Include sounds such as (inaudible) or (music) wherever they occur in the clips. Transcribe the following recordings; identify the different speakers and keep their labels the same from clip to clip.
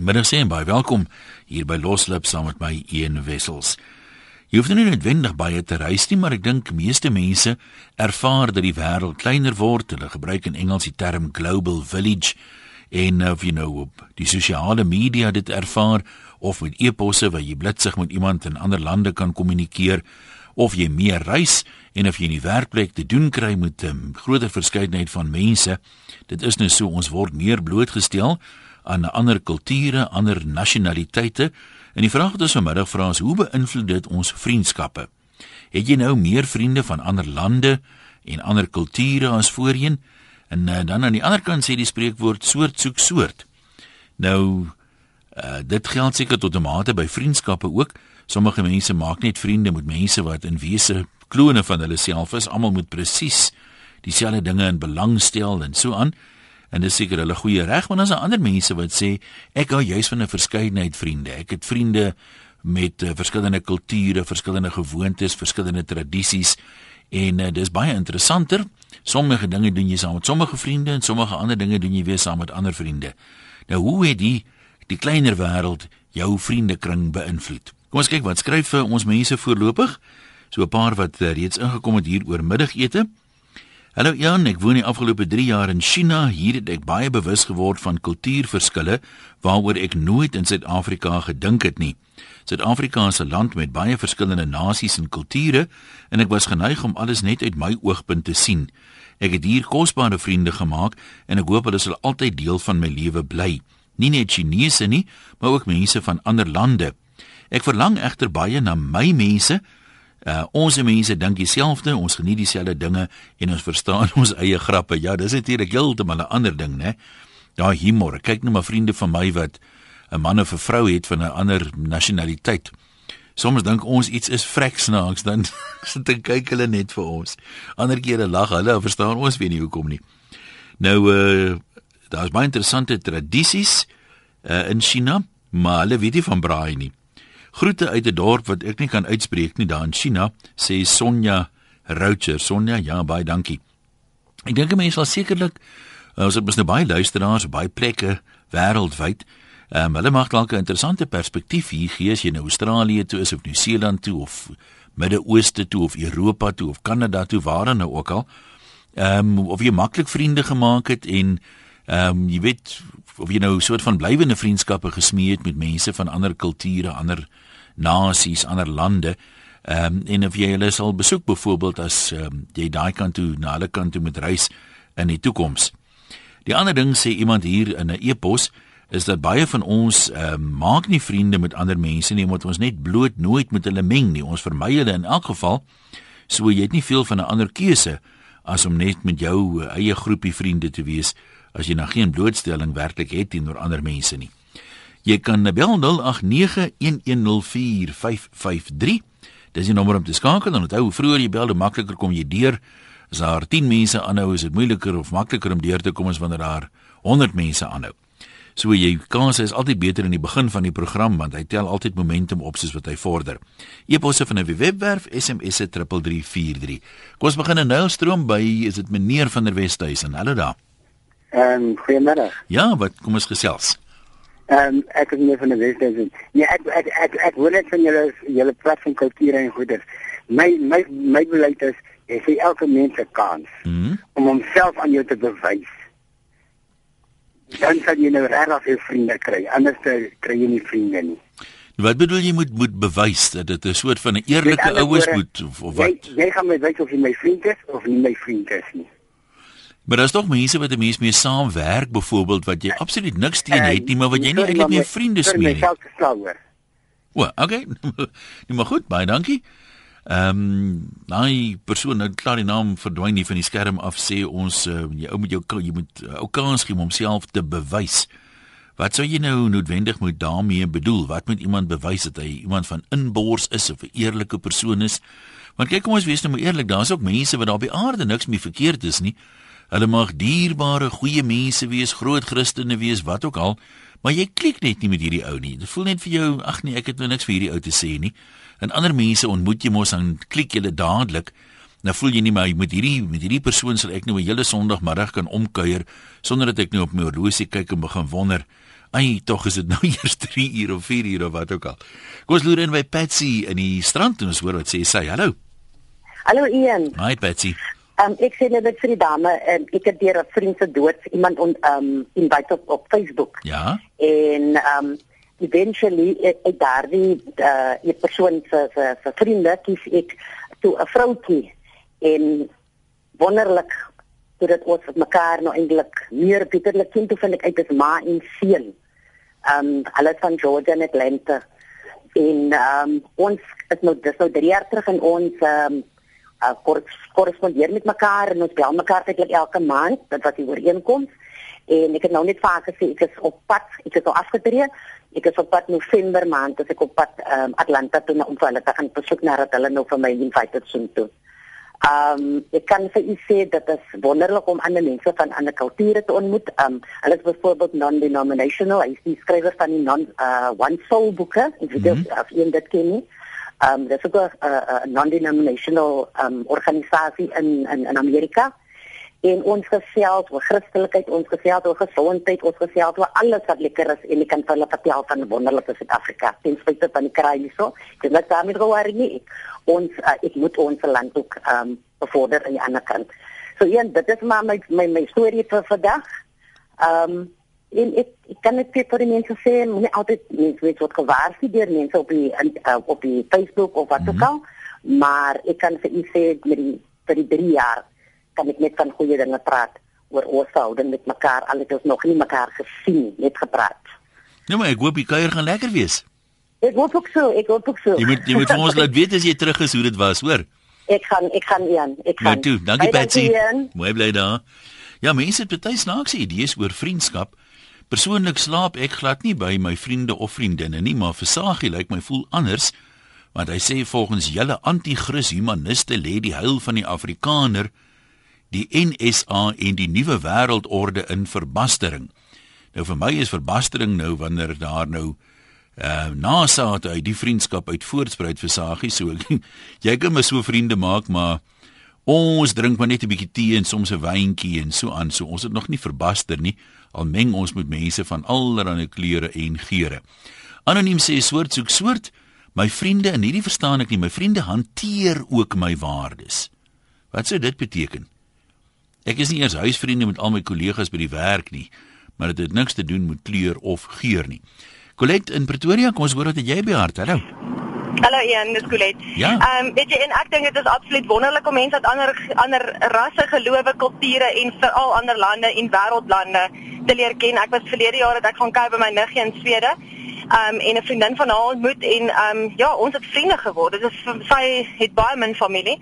Speaker 1: Middag sê en baie welkom hier by Loslip saam met my een wessels. Jy hoef nie noodwendig baie te reis nie, maar ek dink meeste mense ervaar dat die wêreld kleiner word. Hulle gebruik in Engels die term global village en of you know op die sosiale media dit ervaar of met e-posse waar jy blitsig met iemand in ander lande kan kommunikeer of jy meer reis en of jy 'n werkplek te doen kry met 'n um, groter verskeidenheid van mense. Dit is nou so ons word meer blootgestel aan ander kulture, ander nasionaliteite. En die vraag wat ons vanmiddag vra is: hoe beïnvloed dit ons vriendskappe? Het jy nou meer vriende van ander lande en ander kulture as voorheen? En uh, dan aan die ander kant sê die spreekwoord soort soek soort. Nou uh, dit geld seker tot 'n mate by vriendskappe ook. Sommige mense maak net vriende met mense wat in wese klone van hulle self is. Almal moet presies dieselfde dinge in belang stel en so aan en dis seker hulle goeie reg want as daar ander mense wat sê ek hou juis van 'n verskeidenheid vriende. Ek het vriende met uh, verskillende kulture verskillende gewoontes verskillende tradisies en uh, dis baie interessanter. Sommige dinge doen jy saam met sommige vriende en sommige ander dinge doen jy weer saam met ander vriende. Nou hoe het die die kleiner wêreld jou vriendekring beïnvloed? Kom ons kyk wat skryf vir ons mense voorlopig. So 'n paar wat reeds ingekom het hier oor middagete Hallo Jan, ek woon die afgelope 3 jaar in China. Hier het ek baie bewus geword van kultuurverskille waaroor ek nooit in Suid-Afrika gedink het nie. Suid-Afrika is 'n land met baie verskillende nasies en kulture en ek was geneig om alles net uit my oogpunt te sien. Ek het hier kosbare vriende gemaak en ek hoop hulle sal altyd deel van my lewe bly. Nie net Chinese nie, maar ook mense van ander lande. Ek verlang egter baie na my mense Uh ons mense dink dieselfde, ons geniet dieselfde dinge en ons verstaan (laughs) ons eie grappe. Ja, dis natuurlik heeltemal 'n ander ding, né? Daai humor. Kyk net maar vriende van my wat 'n man of 'n vrou het van 'n ander nasionaliteit. Soms dink ons iets is vrek snaaks, dan (laughs) sit en kyk hulle net vir ons. Ander kere lag hulle, verstaan ons weet nie hoekom nie. Nou uh daar's baie interessante tradisies uh in China, maar hulle weet nie van braai nie. Groete uit 'n dorp wat ek nie kan uitspreek nie daar in China, sê Sonja Roucher. Sonja, ja, baie dankie. Ek dink mense sal sekerlik eh, ons het mos nou baie luisteraars op baie plekke wêreldwyd. Ehm um, hulle mag dalk 'n interessante perspektief hier gee as jy nou Australië toe is of Nieu-Seeland toe of Midde-Ooste toe of Europa toe of Kanada toe waar dan nou ook al. Ehm um, of jy maklik vriende gemaak het en ehm um, jy weet of jy nou 'n soort van blywende vriendskappe gesmee het met mense van ander kulture, ander nasies, ander lande. Ehm um, en of jy hulle sal besoek byvoorbeeld as um, jy daai kant toe na hulle kant toe met reis in die toekoms. Die ander ding sê iemand hier in 'n e-pos is dat baie van ons ehm um, maak nie vriende met ander mense nie omdat ons net bloot nooit met hulle meng nie. Ons vermy hulle in elk geval. So jy het nie veel van 'n ander keuse as om net met jou eie groepie vriende te wees as jy nou geen blootstelling werklik het teenoor ander mense nie. Jy kan bel 0891104553. Dis die nommer om te skakel en onthou hoe vroeër jy bel, hoe makliker kom jy deur. As daar 10 mense aanhou, is dit moeiliker of makliker om deur te kom as wanneer daar 100 mense aanhou. So jy kans is altyd beter in die begin van die program want hy tel altyd momentum op soos wat hy vorder. E-posse van 'n webwerf SMS 3343. Kom ons begin 'n nuilstroom by is dit meneer van der Westhuizen. Hallo daar.
Speaker 2: Ehm um, goeiemiddag.
Speaker 1: Ja, wat kom ons gesels?
Speaker 2: Ehm um, ek is nie van die Wesduisen. Nee, ek ek ek ek hoor net van julle julle praat van kultuur en goeders. My my my beleid is jy sê elke mens 'n kans mm -hmm. om homself aan jou te bewys. Dan sal jy nou regtig veel vriende kry. Anders kry jy nie vriende nie.
Speaker 1: Wat bedoel jy moet moet bewys dat dit 'n soort van 'n eerlike oues moet of, of wat?
Speaker 2: Jy, jy gaan my wys of jy my vriend is of nie my vriend is nie.
Speaker 1: Maar daar's tog mense wat 'n mens mee saamwerk byvoorbeeld wat jy absoluut niks teen het nie, maar wat jy nie eintlik meer vriende smee nie. O, okay. (laughs) Nee, maar goed, baie dankie. Ehm, um, daai persoon nou klaar die naam verdwyn nie van die skerm af sê ons uh, jy ou moet jou jy moet ou uh, kans gee om homself te bewys. Wat sou jy nou noodwendig moet daarmee bedoel? Wat moet iemand bewys dat hy iemand van inbors is of 'n eerlike persoon is? Want kyk kom ons wees nou maar eerlik, daar's ook mense wat daar op die aarde niks mee verkeerd is nie. Hulle mag dierbare, goeie mense wees, groot Christene wees, wat ook al, maar jy klik net nie met hierdie ou nie. Dit voel net vir jou, ag nee, ek het nou niks vir hierdie ou te sê nie. En ander mense ontmoet jy mos dan klik jy dadelik. Nou voel jy nie maar met hierdie met hierdie persoon sal ek nou 'n hele Sondagmiddag kan omkuier sonder dat ek nou op my horlosie kyk en begin wonder Ai, tog is dit nou (laughs) eers 3 uur of 4 uur of wat ook al. Kom ons loer in by Patsy in die strand en ons hoor wat sê sy. Hallo.
Speaker 3: Hallo Ian.
Speaker 1: Hi Patsy.
Speaker 3: Um, ek sê net vir die dame, um, ek het deur 'n vriend se dood iemand on um invite op, op Facebook.
Speaker 1: Ja.
Speaker 3: En um eventually ek, ek daardie uh die persoon se se se vriende kies ek toe 'n vroutjie en wonderlik toe dit ons met mekaar nou eintlik meer bitterlik kind toe vind ek uit dis ma en seun. Um hulle van Georgia en Atlanta. En um ons het nou dis nou 3 jaar terug in ons um uh, korrespondeer met mekaar en ons bel mekaar eintlik elke maand dit was die ooreenkoms en ek het nou net vaak gesê ek is op pad ek het al afgetree ek is op pad November maand as ek op pad um, Atlanta toe na om hulle te gaan besoek na hulle nou vir my invite het toe Um ek kan vir u sê dat dit is wonderlik om ander mense van ander kulture te ontmoet. Um hulle is byvoorbeeld non-denominational. Hy is die skrywer van die non uh one soul boeke. Ek weet mm -hmm. of jy dit ken nie. Um dis ook 'n uh, non-denominational um organisasie in in in Amerika. En ons gesels oor Christelikheid, ons gesels oor gesondheid, ons gesels oor alles wat lekker is en ek kan vir hulle vertel van wonderlike Suid-Afrika. Ten spyte van die kraai hierso, dis net daarmee gewaar nie. Ons uh, ek moet ons land ook um bevorder aan die ander kant. So ja, dit is maar my storie vir vandag. Um en ek ek kan net vir die mense sê moenie altyd mense weet wat gewaarsku deur mense op die in, uh, op die Facebook of wat ook mm -hmm. al. Maar ek kan vir u sê met die vir die 3 jaar kan ek net van goeie dinge praat oor ons verhouding met mekaar al het ons nog nie mekaar gesien net gepraat.
Speaker 1: Nou maar ek hoop die kuier gaan lekker wees.
Speaker 3: Ek hoop ook so ek hoop ook so.
Speaker 1: Jy moet jy moet ons laat weet as jy terug is hoe dit was hoor. (laughs)
Speaker 3: Ek gaan ek gaan een ek
Speaker 1: gaan. Nou toe dankie Betsy mooi bly daar. Ja mense het baie snaakse idees oor vriendskap Persoonlik slaap ek glad nie by my vriende of vriendinne nie, maar Versagie lyk my voel anders want hy sê volgens julle anti-kris humaniste lê die huil van die Afrikaner die NSA en die nuwe wêreldorde in verbastering. Nou vir my is verbastering nou wanneer daar nou uh NASA uit die vriendskap uit voortspruit Versagie so (laughs) jy kan my so vriende maak maar ons drink maar net 'n bietjie tee en soms 'n wyntjie en so aan so ons het nog nie verbaster nie al meng ons met mense van allerlei kleure en geure. Anoniem sê soort soek soort, my vriende en hierdie verstaan ek nie, my vriende hanteer ook my waardes. Wat sou dit beteken? Ek is nie eers huisvriende met al my kollegas by die werk nie, maar dit het niks te doen met kleur of geur nie. Colette in Pretoria, kom ons hoor wat jy by hart. Hallo.
Speaker 4: Hallo Ian, dis Colette.
Speaker 1: Ja.
Speaker 4: Ehm um, weet jy en ek dink dit is absoluut wonderlik om mense uit ander ander rasse, gelowe, kulture en veral ander lande en wêreldlande te leer ken. Ek was verlede jaar het ek gaan kuier by my niggie in Swede. Um en 'n vriendin van haar ontmoet en um ja, ons het vriende geword. Dit is sy het baie min familie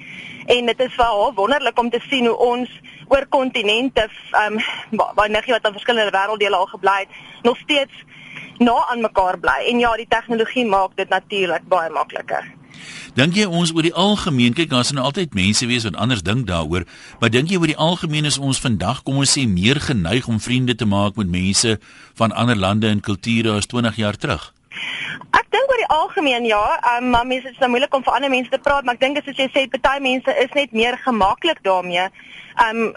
Speaker 4: en dit is vir haar wonderlik om te sien hoe ons oor kontinente um baie niggie wat aan verskillende wêrelddele al gebly het, nog steeds na aan mekaar bly. En ja, die tegnologie maak dit natuurlik baie makliker.
Speaker 1: Dink jy ons oor die algemeen kyk daar sien altyd mense wees wat anders dink daaroor, maar dink jy oor die algemeen is ons vandag kom ons sê meer geneig om vriende te maak met mense van ander lande en kulture as 20 jaar terug?
Speaker 4: Dink oor die algemeen ja, um, maar mense is nou moeilik om vir ander mense te praat, maar ek dink as jy sê party mense is net meer gemaklik daarmee. Um,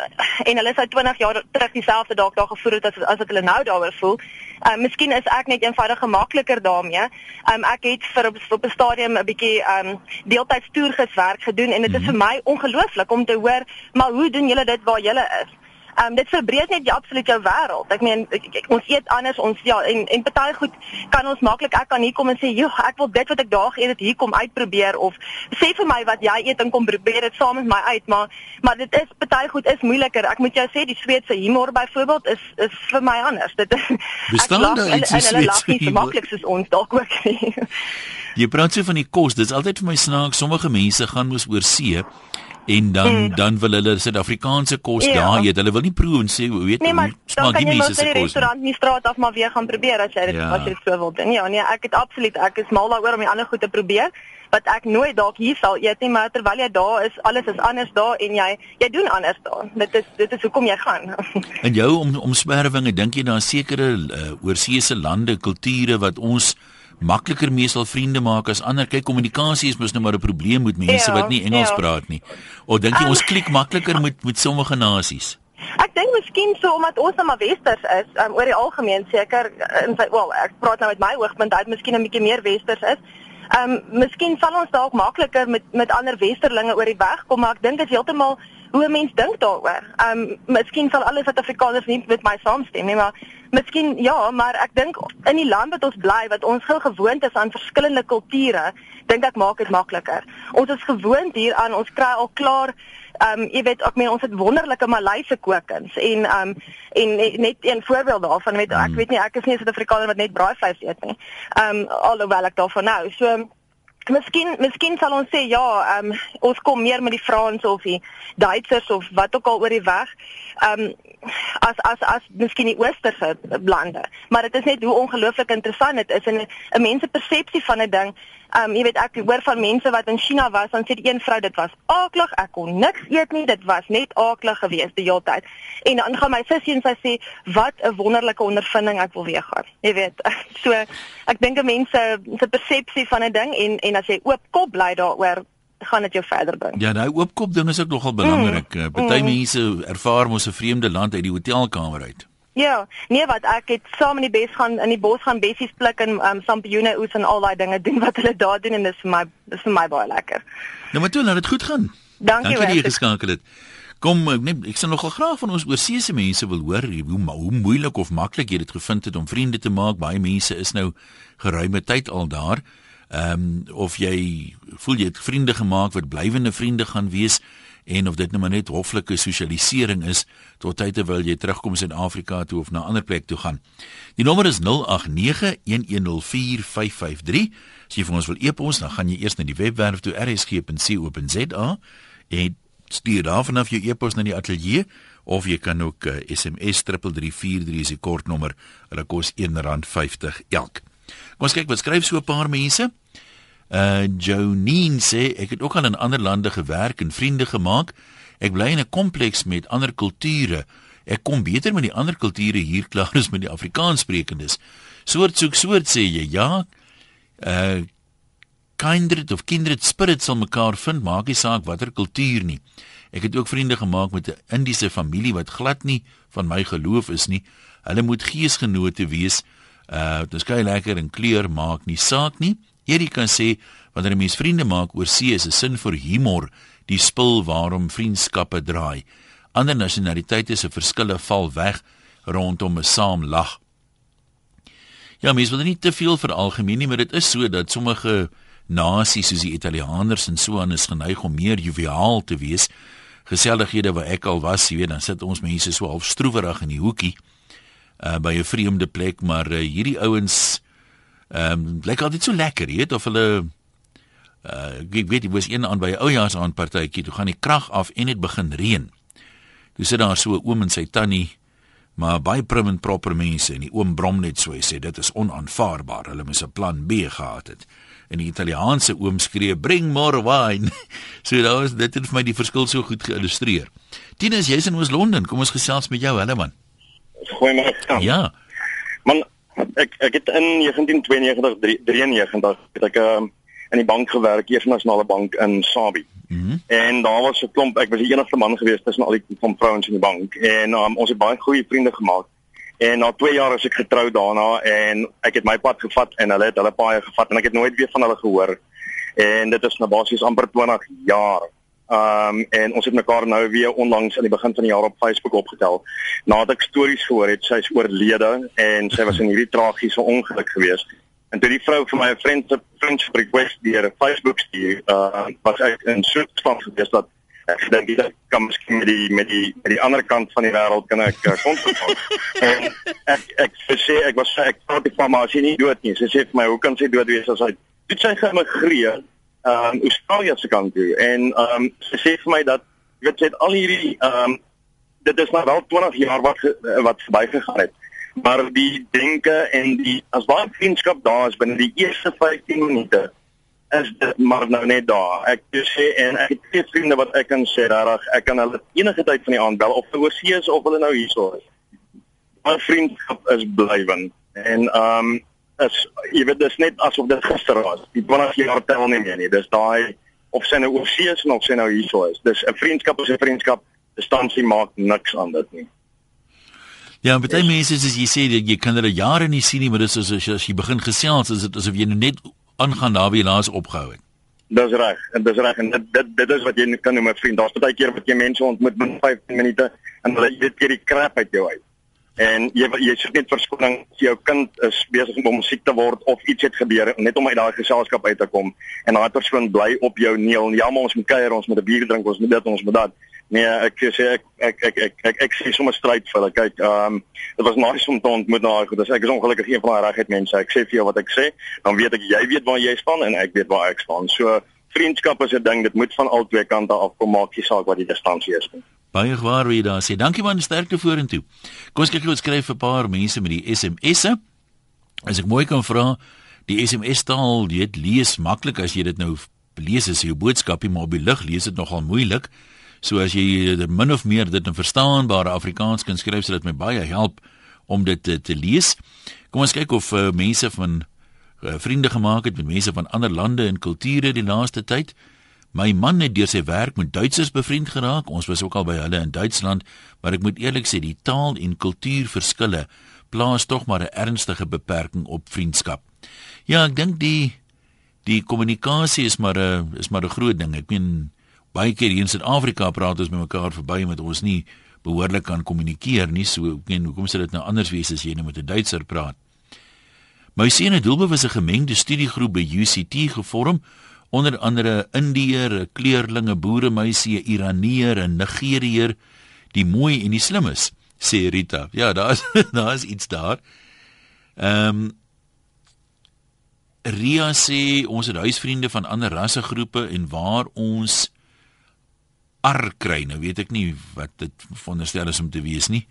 Speaker 4: en hulle sou 20 jaar terug dieselfde dalk daar gevoel het as as wat hulle nou daaroor voel. Um, miskien is ek net eenvoudig gemakliker daarmee. Um, ek het vir op, op 'n stadium 'n bietjie um, deeltyds toergeswerk gedoen en dit is -hmm. vir my ongelooflik om te hoor, maar hoe doen julle dit waar julle is? Ehm um, dit verbreek net jy absoluut jou wêreld. Ek meen ons eet anders ons ja en en party goed kan ons maklik ek kan hier kom en sê, "Joe, ek wil dit wat ek daag eet, dit hier kom uitprobeer of sê vir my wat jy eet en kom probeer dit saam met my uit." Maar maar dit is party goed is moeiliker. Ek moet jou sê die Sweedse humor byvoorbeeld is is vir my anders. Dit is
Speaker 1: Bestaan daar iets soos Sweedse
Speaker 4: humor? Maklik soos ons dalk ook nie.
Speaker 1: Jy praat so van die kos. Dit is altyd vir my snaaks. Sommige mense gaan mos oor see en dan mm. dan wil hulle Suid-Afrikaanse kos ja. daar eet. Hulle wil nie proe en sê, weet
Speaker 4: nee, maar smaak die mense se kos. Nee, maar dan kan jy mos in die restaurant nie straat af maar weer gaan probeer as jy dit ja. as jy dit so wil doen. Ja, nee, ek het absoluut ek is mal daaroor om die ander goed te probeer wat ek nooit dalk hier sal eet nie, maar terwyl jy daar is, alles is anders daar en jy jy doen anders daar. Dit is dit is hoekom jy gaan. (laughs)
Speaker 1: en jou om omswervinge, dink jy daar sekere uh, oorseese lande, kulture wat ons makliker mee sal vriende maak as ander. Kyk, kommunikasie is mos nou maar 'n probleem met mense ja, wat nie Engels ja. praat nie. Of dink jy um, ons klik makliker met met sommige nasies?
Speaker 4: Ek dink miskien so omdat ons nou maar westers is, um, oor die algemeen seker in sy wel, ek praat nou met my oogpunt uit, miskien 'n bietjie meer westers is. Ehm um, miskien sal ons dalk makliker met met ander westerlinge oor die weg kom, maar ek dink dit is heeltemal hoe 'n mens dink daaroor. Ehm um, miskien sal alle Suid-Afrikaners nie met my saamstem nie, maar miskien ja, maar ek dink in die land wat ons bly, wat ons gou gewoond is aan verskillende kulture, dink ek maak dit makliker. Ons is gewoond hier aan ons kry al klaar um, jy weet ek meen ons het wonderlike Maleise kokings en ehm um, en net een voorbeeld daarvan weet ek hmm. weet nie ek is nie 'n Suid-Afrikaner wat net braaivleis eet nie. Ehm um, alhoewel ek daarvan nou. So Miskien miskien sal ons sê ja, ehm um, ons kom meer met die Franse of die Duitsers of wat ook al oor die weg. Ehm um, as as as miskien die oosterse lande. Maar dit is net hoe ongelooflik interessant dit is en 'n mens se persepsie van 'n ding. Um, jy weet ek hoor van mense wat in China was, dan sê die een vrou dit was aaklig, ek kon niks eet nie, dit was net aaklig geweest die hele tyd. En dan gaan my sussie en sy sê wat 'n wonderlike ondervinding ek wil weer gaan. Jy weet. (laughs) So ek dink 'n mens se persepsie van 'n ding en en as jy oop kop bly daaroor gaan dit jou verder bring.
Speaker 1: Ja, daai oopkop ding is ook nogal belangrik. Mm. Party mm. mense ervaar mos 'n vreemde land uit die hotelkamer uit.
Speaker 4: Ja, nee wat ek het saam in die bes gaan in die bos gaan bessies pluk en um, sampioene oes en al daai dinge doen wat hulle daar doen en dis vir my dis vir my baie lekker.
Speaker 1: Nou maar toe, laat dit goed gaan.
Speaker 4: Dankie
Speaker 1: vir die geskakel het. Kom, nee, ek sien nogal graag van ons oorseese mense wil hoor hoe hoe moeilik of maklik jy dit gevind het om vriende te maak. Baie mense is nou geruime tyd al daar. Ehm um, of jy voel jy het vriende gemaak wat blywende vriende gaan wees en of dit nou maar net hoflike sosialisering is tot tyd terwyl jy terugkom Suid-Afrika toe of na 'n ander plek toe gaan. Die nommer is 0891104553. As jy vir ons wil e-pos, dan gaan jy eers na die webwerf toe rsg.co.za en stuur daar vanaf jou e-pos na die ateljee of jy kan ook uh, SMS 3343 is die kortnommer. Hulle kos R1.50 elk. Kom ons kyk wat skryf so 'n paar mense. Uh Jonine sê ek het ook al in ander lande gewerk en vriende gemaak. Ek bly in 'n kompleks met ander kulture. Ek kom beter met die ander kulture hier klaar as met die Afrikaanssprekendes. Soort soek soort sê jy ja. Uh kindred of kindred spirits sal mekaar vind, maak nie saak watter kultuur nie. Ek het ook vriende gemaak met 'n Indiese familie wat glad nie van my geloof is nie. Hulle moet geesgenote wees. Uh dit is gey lekker en kleur maak nie saak nie. Erika sê wanneer 'n mens vriende maak oor see is 'n sin vir humor die spul waarom vriendskappe draai. Ander nasionaliteite se verskille val weg rondom 'n saam lag. Ja, mens wil nie te veel vir algemeen nie, maar dit is so dat sommige nasies soos die Italianers en so aan is geneig om meer joviaal te wees. Gesellighede waar ek al was, jy weet, dan sit ons mense so half stroewerig in die hoekie uh by 'n vreemde plek, maar uh, hierdie ouens Ehm um, lyk altyd so lekker, jy weet of hulle uh ek weet jy was een aan by 'n oujaars aan partytjie, toe gaan die krag af en dit begin reën. Toe sit daar so 'n oom en sy tannie, maar baie prim en proper mense en die oom brom net so hy sê dit is onaanvaarbaar. Hulle moes 'n plan B gehad het. En die Italiaanse oom skree bring more wine. (laughs) so daar is dit het vir my die verskil so goed geïllustreer. Tinus, jy's in Oos-London. Kom ons gesels met jou, hulle man.
Speaker 5: Goeiemôre.
Speaker 1: Ja.
Speaker 5: Man, ek ek het in 1992 93 het ek um, in die bank gewerk, Eerste Nasionale Bank in Sabie. Mm -hmm. En daar was 'n klomp, ek was die enigste man gewees tussen al die van vrouens in die bank en um, ons het baie goeie vriende gemaak. En na 2 jaar is ek getrou daarna en ek het my pad gevat en hulle het hulle paai gevat en ek het nooit weer van hulle gehoor. En dit is nou basies amper 20 jaar Ehm um, en ons het mekaar nou weer onlangs aan die begin van die jaar op Facebook opgetel. Nadat ek stories gehoor het, sy is oorlede en sy was in hierdie tragiese ongeluk geweest. En toe die vrou vir my 'n vriend vriend request deur Facebook stuur, uh was ek in so 'n stand geweest dat ek dink dit kan miskien met die met die met die ander kant van die wêreld kan ek kontak uh, (laughs) en ek ek sê ek was ek praat die van maar sy nie dood nie. Sy sê vir my, "Hoe kan sy dood wees as hy dit sy geëmigreer?" Ehm um, Australië se kant toe. En ehm um, sy sê vir my dat jy weet sy het al hierdie ehm um, dit is maar wel 20 jaar wat wat verbygegaan het. Maar die denke en die as baie vriendskap daar is binne die eerste 15 minute is dit maar nou net daar. Ek sê en ek het twee vriende wat ek kan sê regtig ek kan hulle enige tyd van die aand bel of hulle oorsee is of hulle nou hierso is. My vriendskap is blywend. En ehm um, is jy weet dis net asof dit gister was. Die 20 jaar tel nie meer nie. Dis daai of sy nou oorsee is of sy nou hierso is. Dis 'n vriendskap is 'n vriendskap. distansie maak niks aan dit nie.
Speaker 1: Ja, baie yes. mense sê jy sê jy kan hulle jare nie sien nie, maar dis as, as, as jy begin gesels is dit asof jy net aangaan daar wie laas opgehou het.
Speaker 5: Dis reg. En dis reg en dit dit dit is wat jy kan noem 'n vriend. Daar's baie keer wat jy mense ontmoet met 15 minute en hulle weet jy die krap uit jou uit. En jy jy sê net verskoning as jou kind is besig om siek te word of iets het gebeur net om uit daai geselskap uit te kom en daai persoon bly op jou neel. Ja, maar ons moet kuier, ons moet 'n bier drink, ons moet dit, ons moet dat. Nee, ek sê ek ek ek ek ek, ek sê sommer stryd vir hulle. Kyk, ehm um, dit was nice om te ontmoet nou. Goed, ek is ongelukkig een van daai regheid mense. Ek sê vir jou wat ek sê, dan weet ek jy weet waar jy staan en ek weet waar ek staan. So vriendskap is 'n ding, dit moet van albei kante af kom maak nie saak wat die distansie is nie.
Speaker 1: Baie gewaar wie daar sê. Dankie man, sterkte vorentoe. Kom ons kyk gou wat skryf 'n paar mense met die SMS'e. As ek mooi kan vra, die SMS taal, jy weet, lees maklik as jy dit nou lees as jou boodskapie, maar op die lig lees dit nogal moeilik. So as jy min of meer dit in verstaanbare Afrikaans kan skryf, sal dit my baie help om dit te, te lees. Kom ons kyk of uh, mense van uh, vriende gemaak het met mense van ander lande en kulture die laaste tyd. My man het deur sy werk met Duitsers bevriend geraak. Ons was ook al by hulle in Duitsland, maar ek moet eerlik sê die taal en kultuurverskille plaas tog maar 'n ernstige beperking op vriendskap. Ja, ek dink die die kommunikasie is maar 'n is maar 'n groot ding. Ek meen baie keer hier in Suid-Afrika praat ons met mekaar verby met ons nie behoorlik kan kommunikeer nie. So en hoekom sou dit nou anders wees as jy net met 'n Duitser praat? My seun het doelbewus 'n gemengde studiegroep by UCT gevorm onder andere Indiër, 'n kleurlinge boeremeisie, 'n Iraneer, 'n Nigeriër, die mooi en die slim is, sê Rita. Ja, daar is (laughs) daar is iets daar. Ehm um, Ria sê ons het huisvriende van ander rassegroepe en waar ons ar kry. Nou weet ek nie wat dit veronderstel is om te wees nie.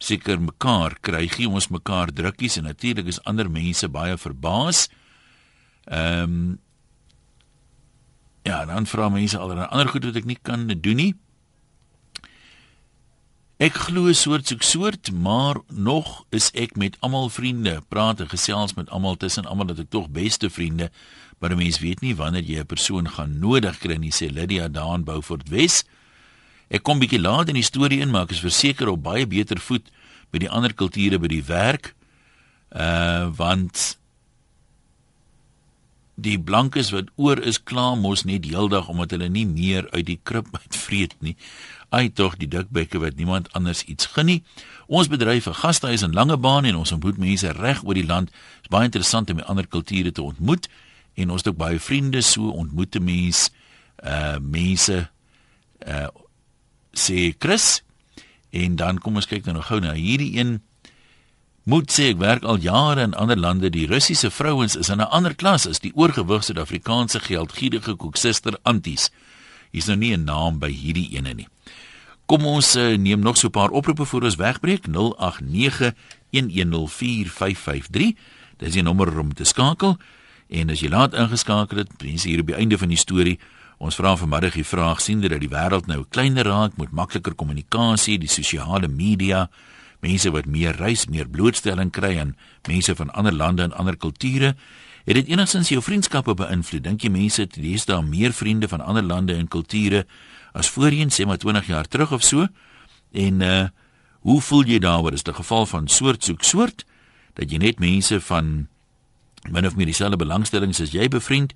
Speaker 1: Seker mekaar kry gee ons mekaar drukkies en natuurlik is ander mense baie verbaas. Ehm um, Ja, dan vra mense alreeds ander goed wat ek nie kan doen nie. Ek glo soort soek soort, maar nog is ek met almal vriende, praat en gesels met almal tussen almal dat ek tog beste vriende maar 'n mens weet nie wanneer jy 'n persoon gaan nodig kry nie sê Lydia daan Beaufort Wes. Ek kom bietjie laat in die storie in maar ek is verseker op baie beter voet by die ander kulture by die werk. Uh want die blankes wat oor is kla mos net heeldag omdat hulle nie meer uit die krib (laughs) uitvreet nie. Ai tog die dikbekke wat niemand anders iets gun nie. Ons bedryf 'n gastehuis in Langebaan en ons ontmoet mense reg oor die land. Dit is baie interessant om ander kulture te ontmoet en ons het ook baie vriende so ontmoete mense uh mense uh sê Chris en dan kom ons kyk nou gou na hierdie een moet sê ek werk al jare in ander lande die Russiese vrouens is in 'n ander klas as die oorgewig Suid-Afrikaanse geldgierige koeksuster anties hier's nou nie 'n naam by hierdie ene nie. Kom ons uh, neem nog so 'n paar oproepe voor ons wegbreek. 089 1104553 dis die nommer om te skakel. 089 En as jy laat ingeskakel het, mense hier op die einde van die storie, ons vra vanmiddag die vraag sien dat die wêreld nou kleiner raak met makliker kommunikasie, die sosiale media, mense wat meer reis, meer blootstelling kry aan mense van ander lande en ander kulture, het dit enigstens jou vriendskappe beïnvloed? Dink jy mense het lees daar meer vriende van ander lande en kulture as voorheen, sê maar 20 jaar terug of so? En uh hoe voel jy daaroor? Is dit 'n geval van soort soek soort dat jy net mense van min of meer dieselfde belangstellings as jy bevriend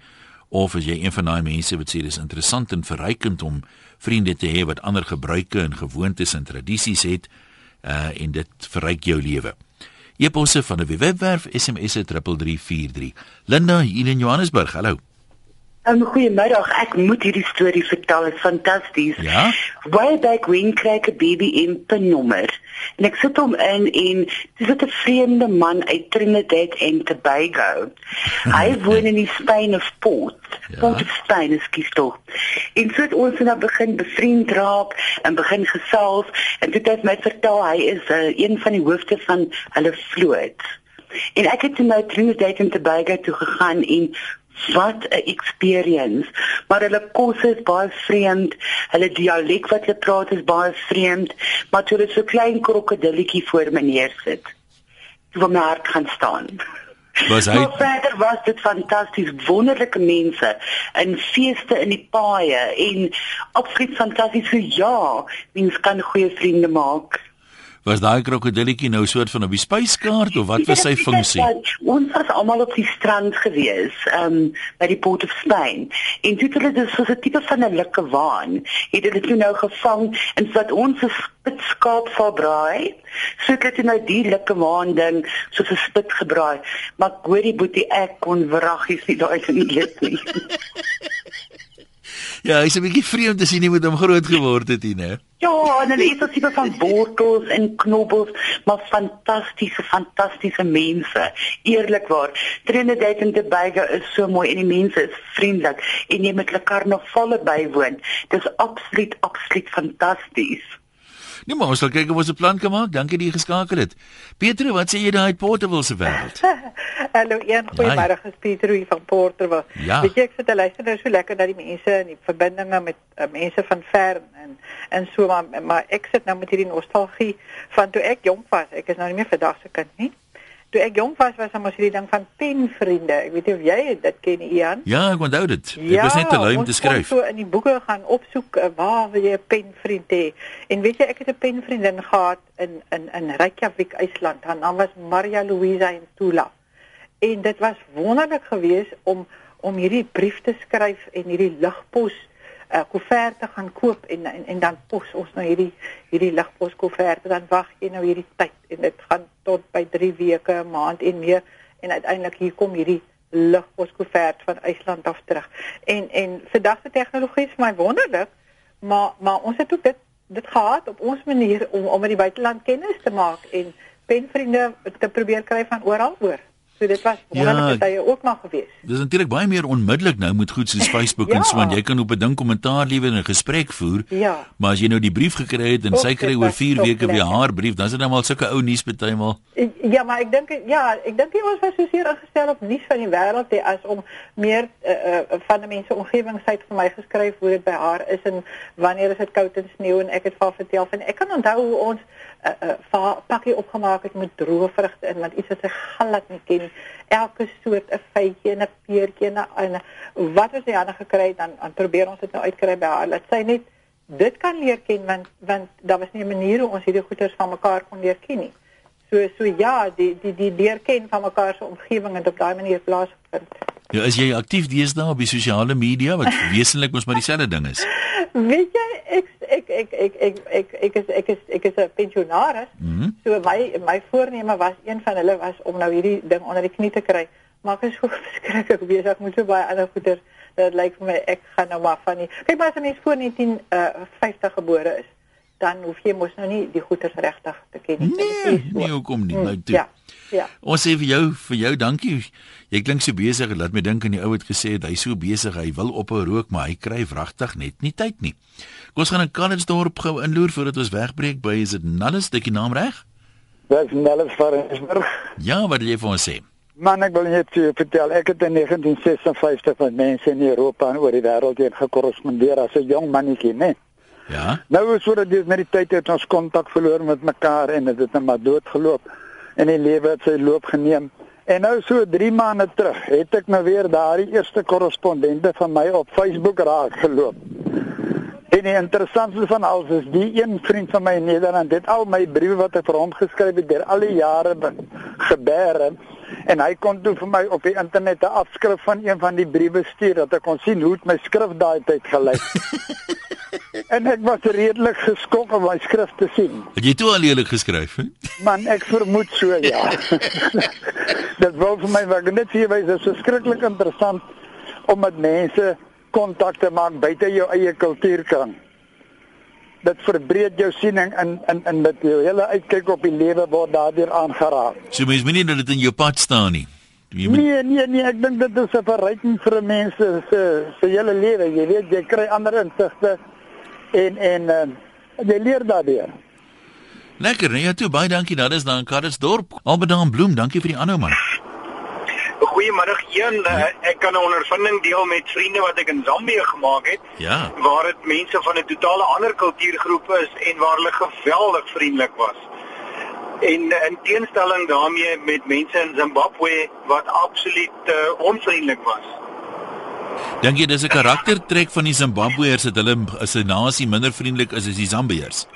Speaker 1: of as jy een van daai mense wat sê dis interessant en verrykend om vriende te hê wat ander gebruike en gewoontes en tradisies het uh en dit verryk jou lewe. Eposse van 'n webwerf SMS 3343. Linda hier in Johannesburg. Hallo.
Speaker 6: Um, Goeiemiddag, ek moet hierdie storie vertel, dit is fantasties.
Speaker 1: Ja.
Speaker 6: Way back when kry ek 'n BBM nommer en ek sit hom in en dis 'n vreemde man uit Trinidad en Tobago. (laughs) Hy woon in die Spain of Port. Ja. Port of Spain, ekskuus tog. En so het ons nou begin bevriend raak en begin gesels en dit het my vertel hy is uh, een van die hoofde van hulle vloot. En ek het na Trinidad en Tobago toe gegaan en wat 'n experience. Maar hulle kos is baie vreemd. Hulle dialek wat hulle praat is baie vreemd, maar toe hulle so klein krokodilletjie voor my neersit, toe my hart gaan staan.
Speaker 1: Was hy
Speaker 6: Maar verder was dit fantasties, wonderlike mense in feeste in die paaie en absoluut fantasties. So ja, mens kan goeie vriende maak.
Speaker 1: Was daai krokodilletjie nou soort van op die spyskaart of wat was sy funksie?
Speaker 6: Ons was almal op die strand gewees, ehm um, by die Port of Spain. En dit het dus so 'n tipe van 'n lekker waan. Het dit toe nou gevang en wat ons 'n spitskaap sal braai. So het dit nou die lekker waan ding so 'n spit gebraai. Maar hoorie boetie ek kon wraggies nie daai eet nie. (laughs)
Speaker 1: Ja, hy's 'n bietjie vreemd as jy nie met hom groot geword het nie, né?
Speaker 6: Ja, en is dit tipe van wortels en knobbels, maar fantastiese, fantastiese mense. Eerlikwaar, Trinidad en Tobago is so mooi en die mense is vriendelik en jy met hulle karnavalle bywoon. Dis absoluut absoluut fantasties.
Speaker 1: Nee, maar ons sal kyk of ons 'n plan kan maak. Dankie dat jy geskakel het. Petro, wat sê jy daai Portable se wêreld? (laughs)
Speaker 7: Hallo, een goeiemôre, is Pieter hier van Porterville.
Speaker 1: Ja.
Speaker 7: Weet jy ek sit te luister nou so lekker na die mense en die verbindinge met uh, mense van ver en en so maar maar ek sit nou met hierdie nostalgie van toe ek jonk was. Ek is nou nie meer vandag se kind nie. Toe ek jonk was was ons hierdie ding van penvriende. Ek weet nie of jy dit ken Ian.
Speaker 1: Ja, ek onthou dit. Ek was net te lui om te skryf.
Speaker 7: ons kon so in die boeke gaan opsoek uh, waar wil jy 'n penvriend hê? En weet jy ek het 'n penvriendin gehad in in in Reykjavik, IJsland. Haar naam was Maria Luisa Intula. En dit was wonderlik geweest om om hierdie brief te skryf en hierdie ligpos uh, koeverte gaan koop en, en en dan pos ons nou hierdie hierdie ligpos koeverte dan wag jy nou hierdie tyd en dit gaan tot by 3 weke, 'n maand en meer en uiteindelik hier kom hierdie ligpos koevert van IJsland af terug. En en vandag se tegnologie is my wonderlik, maar maar ons het ook dit dit gehad op ons manier om om met die buiteland kennis te maak en penvriende te probeer kry van oral oor. So dit was wonderlike
Speaker 1: Ja,
Speaker 7: tye ook maar geweest.
Speaker 1: Dis natuurlik baie meer onmiddellik nou met goed soos (laughs) Facebook ja. en
Speaker 7: Ja.
Speaker 1: so want jy kan op 'n ding kommentaar lewer en 'n gesprek voer.
Speaker 7: Ja.
Speaker 1: Maar as jy nou die brief gekry het en
Speaker 7: Och,
Speaker 1: sy kry oor
Speaker 7: was
Speaker 1: 4
Speaker 7: so
Speaker 1: weke weer haar brief, dan is dit nou maar sulke ou nuus partymal.
Speaker 7: Ja, maar ek dink ja, ek dink nie ons was so seer ingestel op nuus van die wêreld nie as om meer uh, uh, van die mense omgewing sy het vir my geskryf hoe dit by haar is en wanneer is dit koud en sneeu en ek het vir haar vertel van ek kan onthou hoe ons 'n uh, uh, pakkie opgemaak het met droë vrugte in want iets wat sy glad nie ken nie. elke soort 'n vytjie en 'n peertjie en 'n wat ons die hande gekry het dan dan probeer ons dit nou uitkry by haar dat sy net dit kan leer ken want want daar was nie 'n manier hoe ons hierdie goeters van mekaar kon leer ken nie. So so ja, die die die leer ken van mekaar se omgewing en op daai manier plaasvind.
Speaker 1: Ja, is jy aktief deesdae op die sosiale media wat (laughs) wesenlik mos maar dieselfde ding is?
Speaker 7: Weet jy ek ek ek ek ek ek ek is ek is ek is 'n pensionaris.
Speaker 1: Mm -hmm.
Speaker 7: So my my voorneme was een van hulle was om nou hierdie ding onder die knie te kry. Maar ek is so (laughs) verskriklik besig met so baie ander goeders. Dit lyk vir my ek gaan nou maar van die Kyk maar as 'n mens voor 1950 gebore is, dan hoef jy mos nou nie die goeders regtig te ken nie.
Speaker 1: Nee,
Speaker 7: so.
Speaker 1: nee, hoekom nie?
Speaker 7: Mm,
Speaker 1: Nou toe.
Speaker 7: Ja. Ja.
Speaker 1: Ons sê vir jou, vir jou dankie. Jy klink so besig, laat my dink aan die ou wat gesê het hy's so besig, hy wil ophou rook, maar hy kry wragtig net nie tyd nie. Kom ons gaan in Calitzdorp gou inloer voordat ons wegbreek by is dit Nallis, dit die naam reg?
Speaker 8: Dis Nellis van Rensburg.
Speaker 1: Ja, wat wil jy vir ons sê?
Speaker 8: Man, ek wil net vir jou vertel, ek het in 1956 met mense in Europa en oor die wêreld heen gekorrespondeer as 'n jong mannetjie, né?
Speaker 1: Ja.
Speaker 8: Nou is sodat dit met die tyd het ons kontak verloor met mekaar en dit het net maar doodgeloop en die lewe het sy loop geneem. En nou so 3 maande terug het ek nou weer daardie eerste korrespondente van my op Facebook raak geloop. En die interessantste van alles is die een vriend van my in Nederland het al my briewe wat ek vir hom geskryf het deur al die jare be- gebeere en hy kon toe vir my op die internet 'n afskrif van een van die briewe stuur dat ek kon sien hoe my skrif daai tyd gelyk. (laughs) en ek was redelik geskok om my skrif te sien.
Speaker 1: Het jy toe al eerlik geskryf, hè?
Speaker 8: Man, ek vermoed so ja. (laughs) (laughs) Dit wil vir my ek net sê wys is verskriklik interessant om met mense kontak te maak buite jou eie kultuurkring. Dit verbreed jou siening in in in met jou hele uitkyk op die lewe word daardeur aangeraak.
Speaker 1: So mens moenie dat dit in jou pad staan nie. Moet
Speaker 8: Nee, nee, nee, ek dink dit is 'n verryking vir 'n mens se se hele lewe. Jy weet, jy kry ander insigte en en uh, jy leer daardeur.
Speaker 1: Lekker, nee, ja toe baie dankie. Dat is dan Calitzdorp. Albedaan Bloem, dankie vir die aanhou man.
Speaker 9: Goeiemiddag een uh, ek kan 'n ondervinding deel met vriende wat ek in Zambië gemaak het
Speaker 1: Ja.
Speaker 9: waar dit mense van 'n totale ander kultuurgroep is en waar hulle geweldig vriendelik was. en in teenstelling daarmee met mense in Zimbabwe wat absoluut uh, onvriendelik was.
Speaker 1: Dink jy dis 'n karaktertrek van die Zimbabweërs dat hulle as 'n nasie minder vriendelik is as die Zambiërs?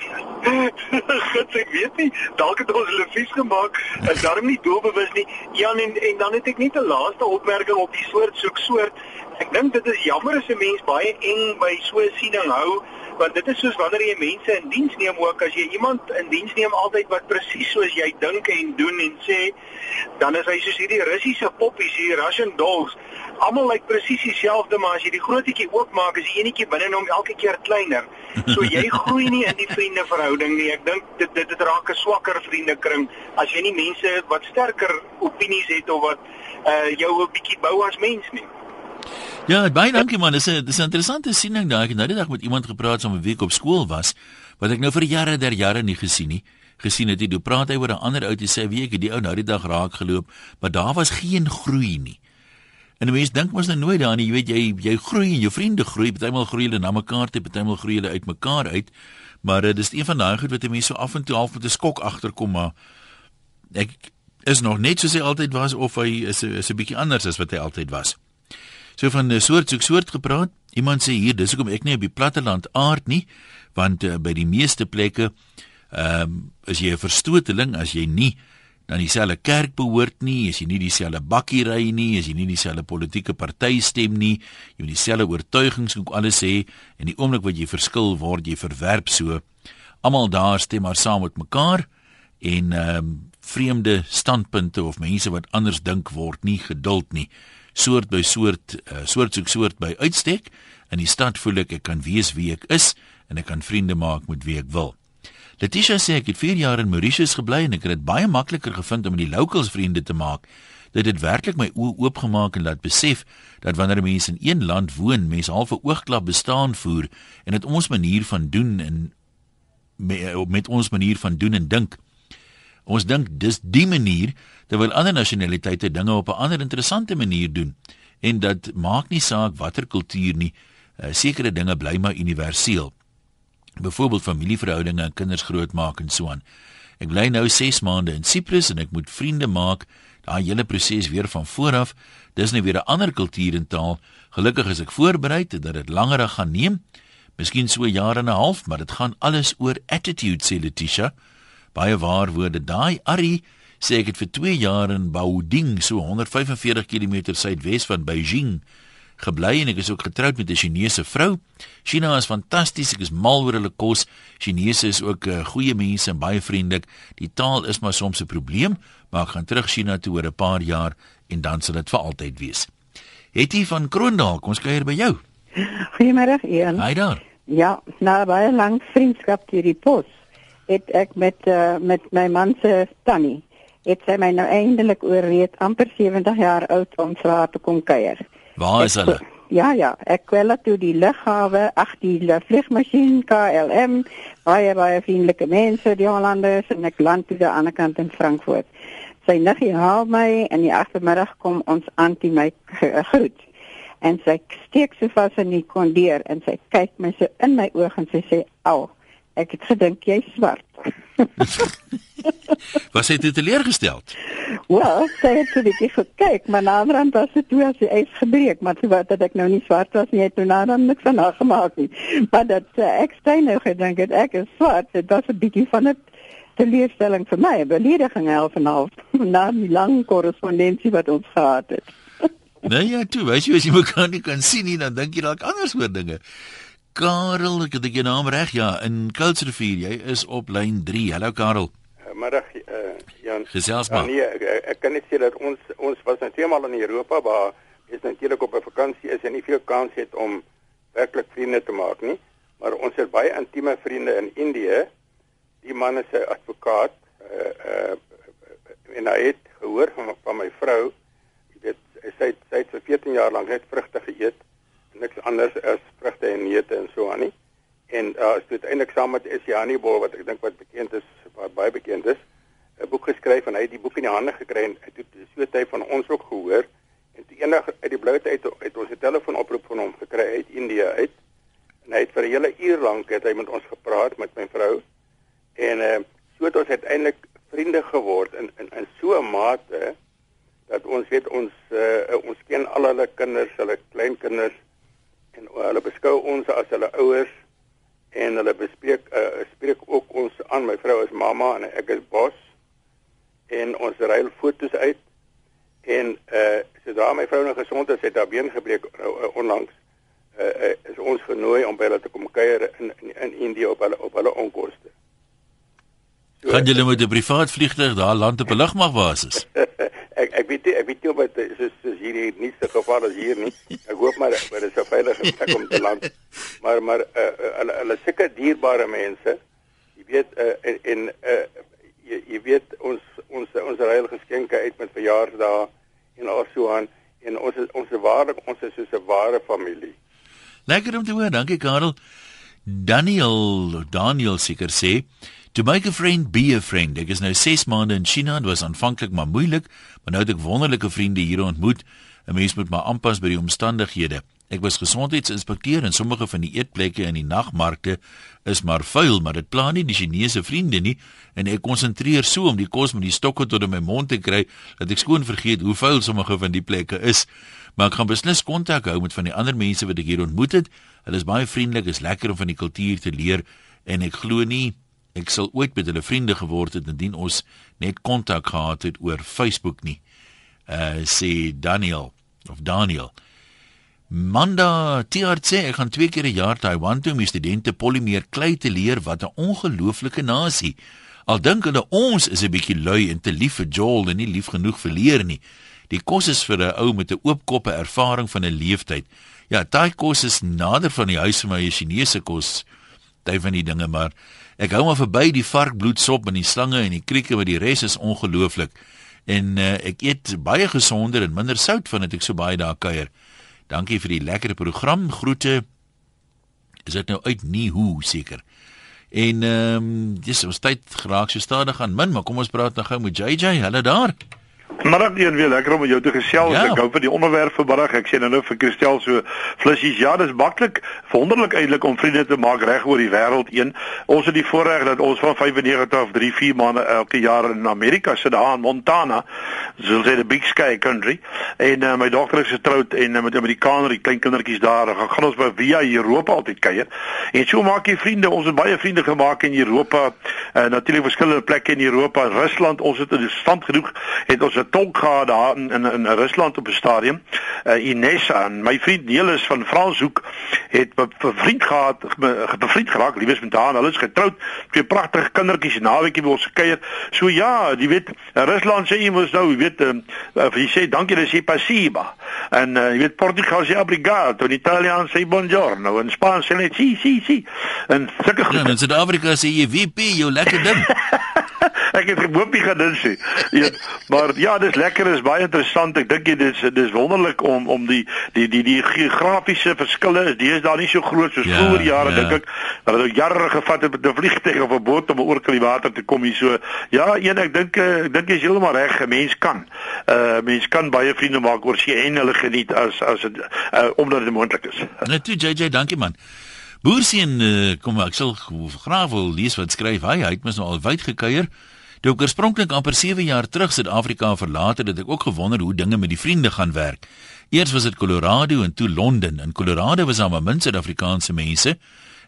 Speaker 1: (laughs)
Speaker 9: God ek weet nie, dalk het ons hulle vies gemaak en daarom nie doelbewus nie. Ja en en dan het ek net 'n laaste opmerking op die soort soek soort. Ek dink dit is jammer as 'n mens baie eng by so 'n siening hou want dit is soos wanneer jy mense in diens neem ook as jy iemand in diens neem altyd wat presies soos jy dink en doen en sê dan is hy soos hierdie Russiese poppies hier Russian dolls. Almal lyk presies dieselfde maar as jy die grootjie oopmaak is die enetjie binne hom elke keer kleiner. So jy (laughs) groei nie in die vriendeverhouding nie. Ek dink dit dit, dit raak 'n swakker vriendekring. As jy nie mense wat sterker opinies het of wat uh, jou 'n bietjie bou as mens nie
Speaker 1: Ja, baie dankie man. Dis 'n dis 'n interessante siening daai. Ek het nou die dag met iemand gepraat so 'n week op skool was wat ek nou vir jare der jare nie gesien nie. Gesien het jy, toe praat hy oor 'n ander ou wat sê, "Wie ek die ou nou die dag raak geloop, maar daar was geen groei nie." En 'n mens dink mos nou nooit daaraan, jy weet jy jy groei en jou vriende groei, partymal groei hulle na mekaar toe, partymal groei hulle uit mekaar uit. Maar uh, dis een van daai goed wat 'n mens so af en toe half met 'n skok agterkom, maar ek is nog net soos hy altyd was of hy is is 'n bietjie anders as wat hy altyd was. So van 'n soort soek soort gepraat. Iemand sê hier, dis hoekom ek nie op die platteland aard nie, want uh, by die meeste plekke ehm um, as jy 'n verstoteling as jy nie dan dieselfde kerk behoort nie, as jy nie dieselfde bakkie ry nie, as jy nie dieselfde politieke party stem nie, jy moet dieselfde oortuigings ook alles hê en die oomblik wat jy verskil word jy verwerp so. Almal daar stem maar saam met mekaar en ehm um, vreemde standpunte of mense wat anders dink word nie geduld nie soort by soort uh, soort soek soort by uitstek in die stad voel ek ek kan wees wie ek is en ek kan vriende maak met wie ek wil. Letitia sê ek het 4 jaar in Mauritius gebly en ek het dit baie makliker gevind om met die locals vriende te maak. Dit het werklik my oë oopgemaak en laat besef dat wanneer mense in een land woon, mense half 'n oogklap bestaan voer en dit ons manier van doen en met ons manier van doen en dink. Ons dink dis die manier terwyl ander nasionaliteite dinge op 'n ander interessante manier doen en dat maak nie saak watter kultuur nie uh, sekere dinge bly maar universeel. Byvoorbeeld familieverhoudinge en kinders grootmaak en so aan. Ek bly nou 6 maande in Siprus en ek moet vriende maak daai hele proses weer van voor af. Dis nou weer 'n ander kultuur en taal. Gelukkig is ek voorberei dat dit langer gaan neem. Miskien so jaar en 'n half maar dit gaan alles oor attitude sê Letitia baie waar woorde daai Ari sê ek het vir 2 jaar in Baoding, so 145 km suidwes van Beijing gebly en ek is ook getroud met 'n Chinese vrou. China is fantasties, ek is mal oor hulle kos. Chinese is ook uh, goeie mense en baie vriendelik. Die taal is maar soms 'n probleem, maar ek gaan terug China toe oor 'n paar jaar en dan sal dit vir altyd wees. Hetty van Kroondal, kom ons kuier by jou.
Speaker 10: Goeiemôre, Ian.
Speaker 1: Haai daar.
Speaker 10: Ja, na baie lank vriendskap deur die pos het ek met uh, met my man se tannie het sy my nou eintlik oorreed amper 70 jaar oud om swaar te kom kuier.
Speaker 1: Waar is hulle?
Speaker 10: Ja ja, ek kwel toe die lughawe, ag die vliegmasjien KLM, baie baie vriendelike mense die Hollanders en ek land toe aan die ander kant in Frankfurt. Sy niggie haal my en die agtermiddag kom ons antie my groet. En sy steek so vas in die kondeer en sy kyk my so in my oë en sy sê: "Au, ek het gedink jy's swart." (laughs)
Speaker 1: Was hy teleurgestel?
Speaker 10: Wel, sy het so 'n bietjie gekyk, maar na ander was dit toe as hy ys gebreek, maar sy wou dat ek nou nie swart was nie, toe na dan niks van haar gemaak nie. Maar dat uh, ek steun nou gedink het ek is swart, dit was 'n bietjie van 'n teleurstelling vir my, 'n belediging half en half (laughs) na die lang korrespondensie wat ons gehad het. (laughs)
Speaker 1: nee ja, toe, weet jy as jy mekaar nie kan sien nie, dan dink jy dalk anders oor dinge. Karel, ek het jou naam reg ja, in Kultsrivier. Jy is op lyn 3. Hallo Karel.
Speaker 11: Middag uh, Jan.
Speaker 1: Gesels maar.
Speaker 11: Ja, nee, ek, ek kan net sê dat ons ons was nou eendag in Europa waar is natuurlik op 'n vakansie is en nie veel kans het om werklik vriende te maak nie, maar ons het baie intieme vriende in Indië. Die man is 'n advokaat uh uh en hy het gehoor van, van my vrou, jy weet, sy sy het vir 14 jaar lank net vrugte geëet niks anders as vrugte en neute en so aan nie. En uh, dit eintlik saam met Esiani Bol wat ek dink wat bekend is, wat baie bekend is, 'n boek geskryf en hy het die boek in die hande gekry en hy het so tyd van ons ook gehoor. En eendag uit die blou tyd het ons 'n telefoonoproep van hom gekry uit Indië uit. En hy het vir 'n hele uur lank het hy met ons gepraat met my vrou. En uh, so het ons uiteindelik vriende geword in in in so 'n mate dat ons weet ons uh, ons ken al hulle kinders, hulle kleinkinders en hulle beskou ons as hulle ouers en hulle bespreek uh, spreek ook ons aan my vrou is mamma en ek is bos en ons ruil fotos uit en uh sodra my vrou nog gesond is het haar been gebreek uh, onlangs uh, uh, is ons genooi om by hulle te kom kuier in in, in Indië op hulle op hulle onkoste.
Speaker 1: So, kan julle met 'n privaat vliegtuig daar land op 'n (laughs) lugmagbasis? (laughs)
Speaker 11: ek weet ek weet nie of dit is soos hier nie so gevaar as hier nie. Ek hoop maar dit is 'n veilige plek om te land. Maar maar uh, hulle hulle seker dierbare mense. Jy weet uh, en en uh, jy, jy weet ons ons ons reël geskenke uit met verjaarsdae en also aan en ons is, ons is ware ons is soos 'n ware familie.
Speaker 1: Lekker om te hoor, dankie Karel. Daniel Daniel seker sê To make a friend be a friend. Ek is nou 6 maande in China. Dit was aanvanklik maar moeilik, maar nou het ek wonderlike vriende hier ontmoet. 'n Mens moet maar aanpas by die omstandighede. Ek was gesondheidsinspekteur en sommige van die eetplekke in die nagmarkte is maar vuil, maar dit pla nie die Chinese vriende nie en ek konsentreer so om die kos met die stokke tot in my mond te kry dat ek skoon vergeet hoe vuil sommige van die plekke is. Maar ek gaan beslis kontak hou met van die ander mense wat ek hier ontmoet het. Hulle is baie vriendelik, is lekker om van die kultuur te leer en ek glo nie ek sal ooit met hulle vriende geword het indien ons net kontak gehad het oor Facebook nie. Uh sê Daniel of Daniel. Manda TRC ek gaan twee keer 'n jaar Taiwan toe om die studente polymeer klei te leer wat 'n ongelooflike nasie. Al dink hulle ons is 'n bietjie lui en te lief vir Joel en nie lief genoeg vir leer nie. Die kos is vir 'n ou met 'n oop koppe ervaring van 'n leeftyd. Ja, daai kos is nader van die huis vir my Chinese kos. Daai van die dinge maar ek hou maar verby die varkbloedsop en die slange en die krieke wat die res is ongelooflik. En uh, ek eet baie gesonder en minder sout van dit ek so baie daar kuier. Dankie vir die lekker program. Groete. Is dit nou uit nie hoe seker. En ehm um, dis ons tyd geraak so stadig aan min, maar kom ons praat nou gou met JJ. Hulle daar.
Speaker 12: Maar dan weer lekker om met jou te gesels. Ja. Ek hou van die onderwerp vanmiddag. Ek sê nou nou vir Christel so flissies. Ja, dis maklik, wonderlik eintlik om vriende te maak reg oor die wêreld een. Ons het die voorreg dat ons van 95 of 3, 4 maande elke jaar in Amerika sit daar in Montana. So sê die big sky country. En uh, my dogter is getroud en uh, met Amerikaners, die klein kindertjies daar. Dan gaan ons by via Europa altyd kuier. En so maak jy vriende. Ons het baie vriende gemaak in Europa. Uh, Natuurlik verskillende plekke in Europa, Rusland. Ons het in stand genoeg het ons 'n tolk gehad daar in in, in Rusland op 'n stadium. Uh, Inessa en my vriend Neelis van Franshoek het 'n vriend gehad, 'n vriend geraak, liefes met haar. Hulle is getroud, twee pragtige kindertjies, naweekie by ons gekuier. So ja, jy weet, Rusland sê jy mos nou, jy weet, uh, jy sê dankie dis passiba. En uh, jy weet Portugal sê obrigado, in Italiaan sê buongiorno, in Spaans sê net si si si. En sulke
Speaker 1: Ja, in Suid-Afrika sê jy VP, jou lekker ding. (laughs)
Speaker 12: ek het gehoop jy gaan dit sê. Ja, maar ja, dis lekker, is baie interessant. Ek dink dit is dis wonderlik om om die die die die geografiese verskille is dis daar nie so groot soos ja, vroeër jare ja. dink ek. Dat dit jare gevat het met 'n vliegtuig of 'n boot om oor die water te kom hier so. Ja, een ek dink ek dink jy's heeltemal reg. 'n Mens kan. Uh mens kan baie vriende maak oor see en hulle geniet as as dit uh, omdat dit moontlik is.
Speaker 1: Net toe JJ, dankie man. Boersien, uh, kom ek sal graag wil lees wat skryf hy. Hy het mos nou al wyd gekuier. Toe ek oorspronklik amper 7 jaar terug Suid-Afrika verlaat het, het ek ook gewonder hoe dinge met die vriende gaan werk. Eers was dit Colorado en toe Londen. In Colorado was daar maar min Suid-Afrikaanse mense.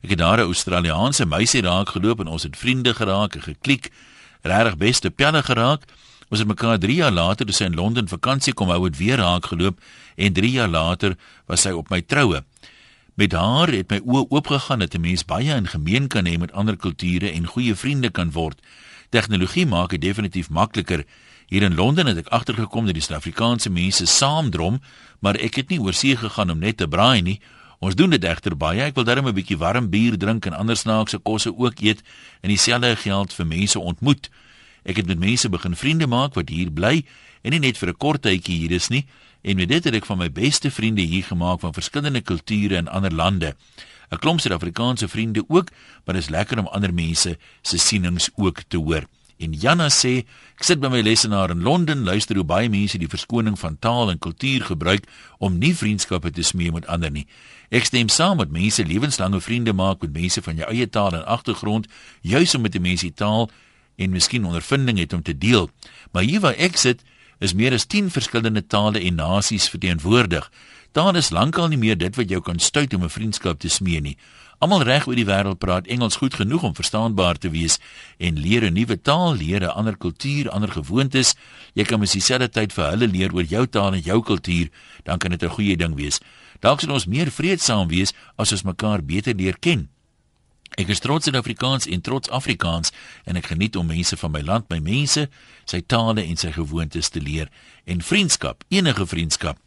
Speaker 1: Ek het daar 'n Australiese meisie raak geloop en ons het vriende geraak en geklik. Regtig beste pelle geraak. Ons het mekaar 3 jaar later toe sy in Londen vakansie kom hou het weer raak geloop en 3 jaar later was sy op my troue. Met haar het my oë oopgegaan dat 'n mens baie in gemeen kan hê met ander kulture en goeie vriende kan word. Tegnologie maak dit definitief makliker. Hier in Londen het ek agtergekom dat die Suid-Afrikaanse mense saamdrom, maar ek het nie oor see gegaan om net te braai nie. Ons doen dit egter baie. Ek wil darm 'n bietjie warm bier drink en ander snaakse kosse ook eet en dieselfde geld vir mense ontmoet. Ek het met mense begin vriende maak wat hier bly en nie net vir 'n kort tydjie hier is nie. En met dit het ek van my beste vriende hier gemaak van verskillende kulture en ander lande. 'n klomp Suid-Afrikaanse vriende ook, maar dit is lekker om ander mense se sienings ook te hoor. En Janna sê, ek sit by my lesenaar in Londen, luister hoe baie mense die verskoning van taal en kultuur gebruik om nie vriendskappe te smee met ander nie. Ek stem saam met mense lewenslange vriende maak met mense van jou eie taal en agtergrond, juis om met die mense taal en miskien ondervinding het om te deel. Maar hier waar ek sit, is meer as 10 verskillende tale en nasies verteenwoordig. Taal is lankal nie meer dit wat jou kan stuit om 'n vriendskap te smee nie. Almal reg oor die wêreld praat Engels goed genoeg om verstaanbaar te wees en leer 'n nuwe taal, leer 'n ander kultuur, ander gewoontes. Jy kan mens dieselfde tyd vir hulle leer oor jou taal en jou kultuur, dan kan dit 'n goeie ding wees. Dalk sal ons meer vreedsaam wees as ons mekaar beter leer ken. Ek is trots in Afrikaans en trots Afrikaans en ek geniet om mense van my land, my mense, sy tale en sy gewoontes te leer en vriendskap, enige vriendskap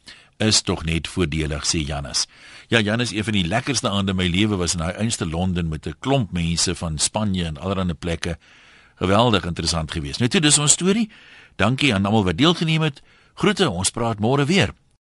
Speaker 1: is tog net voordelig sê Janus. Ja Janus, een van die lekkerste aande in my lewe was in daai einste Londen met 'n klomp mense van Spanje en allerlei plekke. Geweldig interessant geweest. Nou toe dis ons storie. Dankie aan almal wat deelgeneem het. Groete, ons praat môre weer.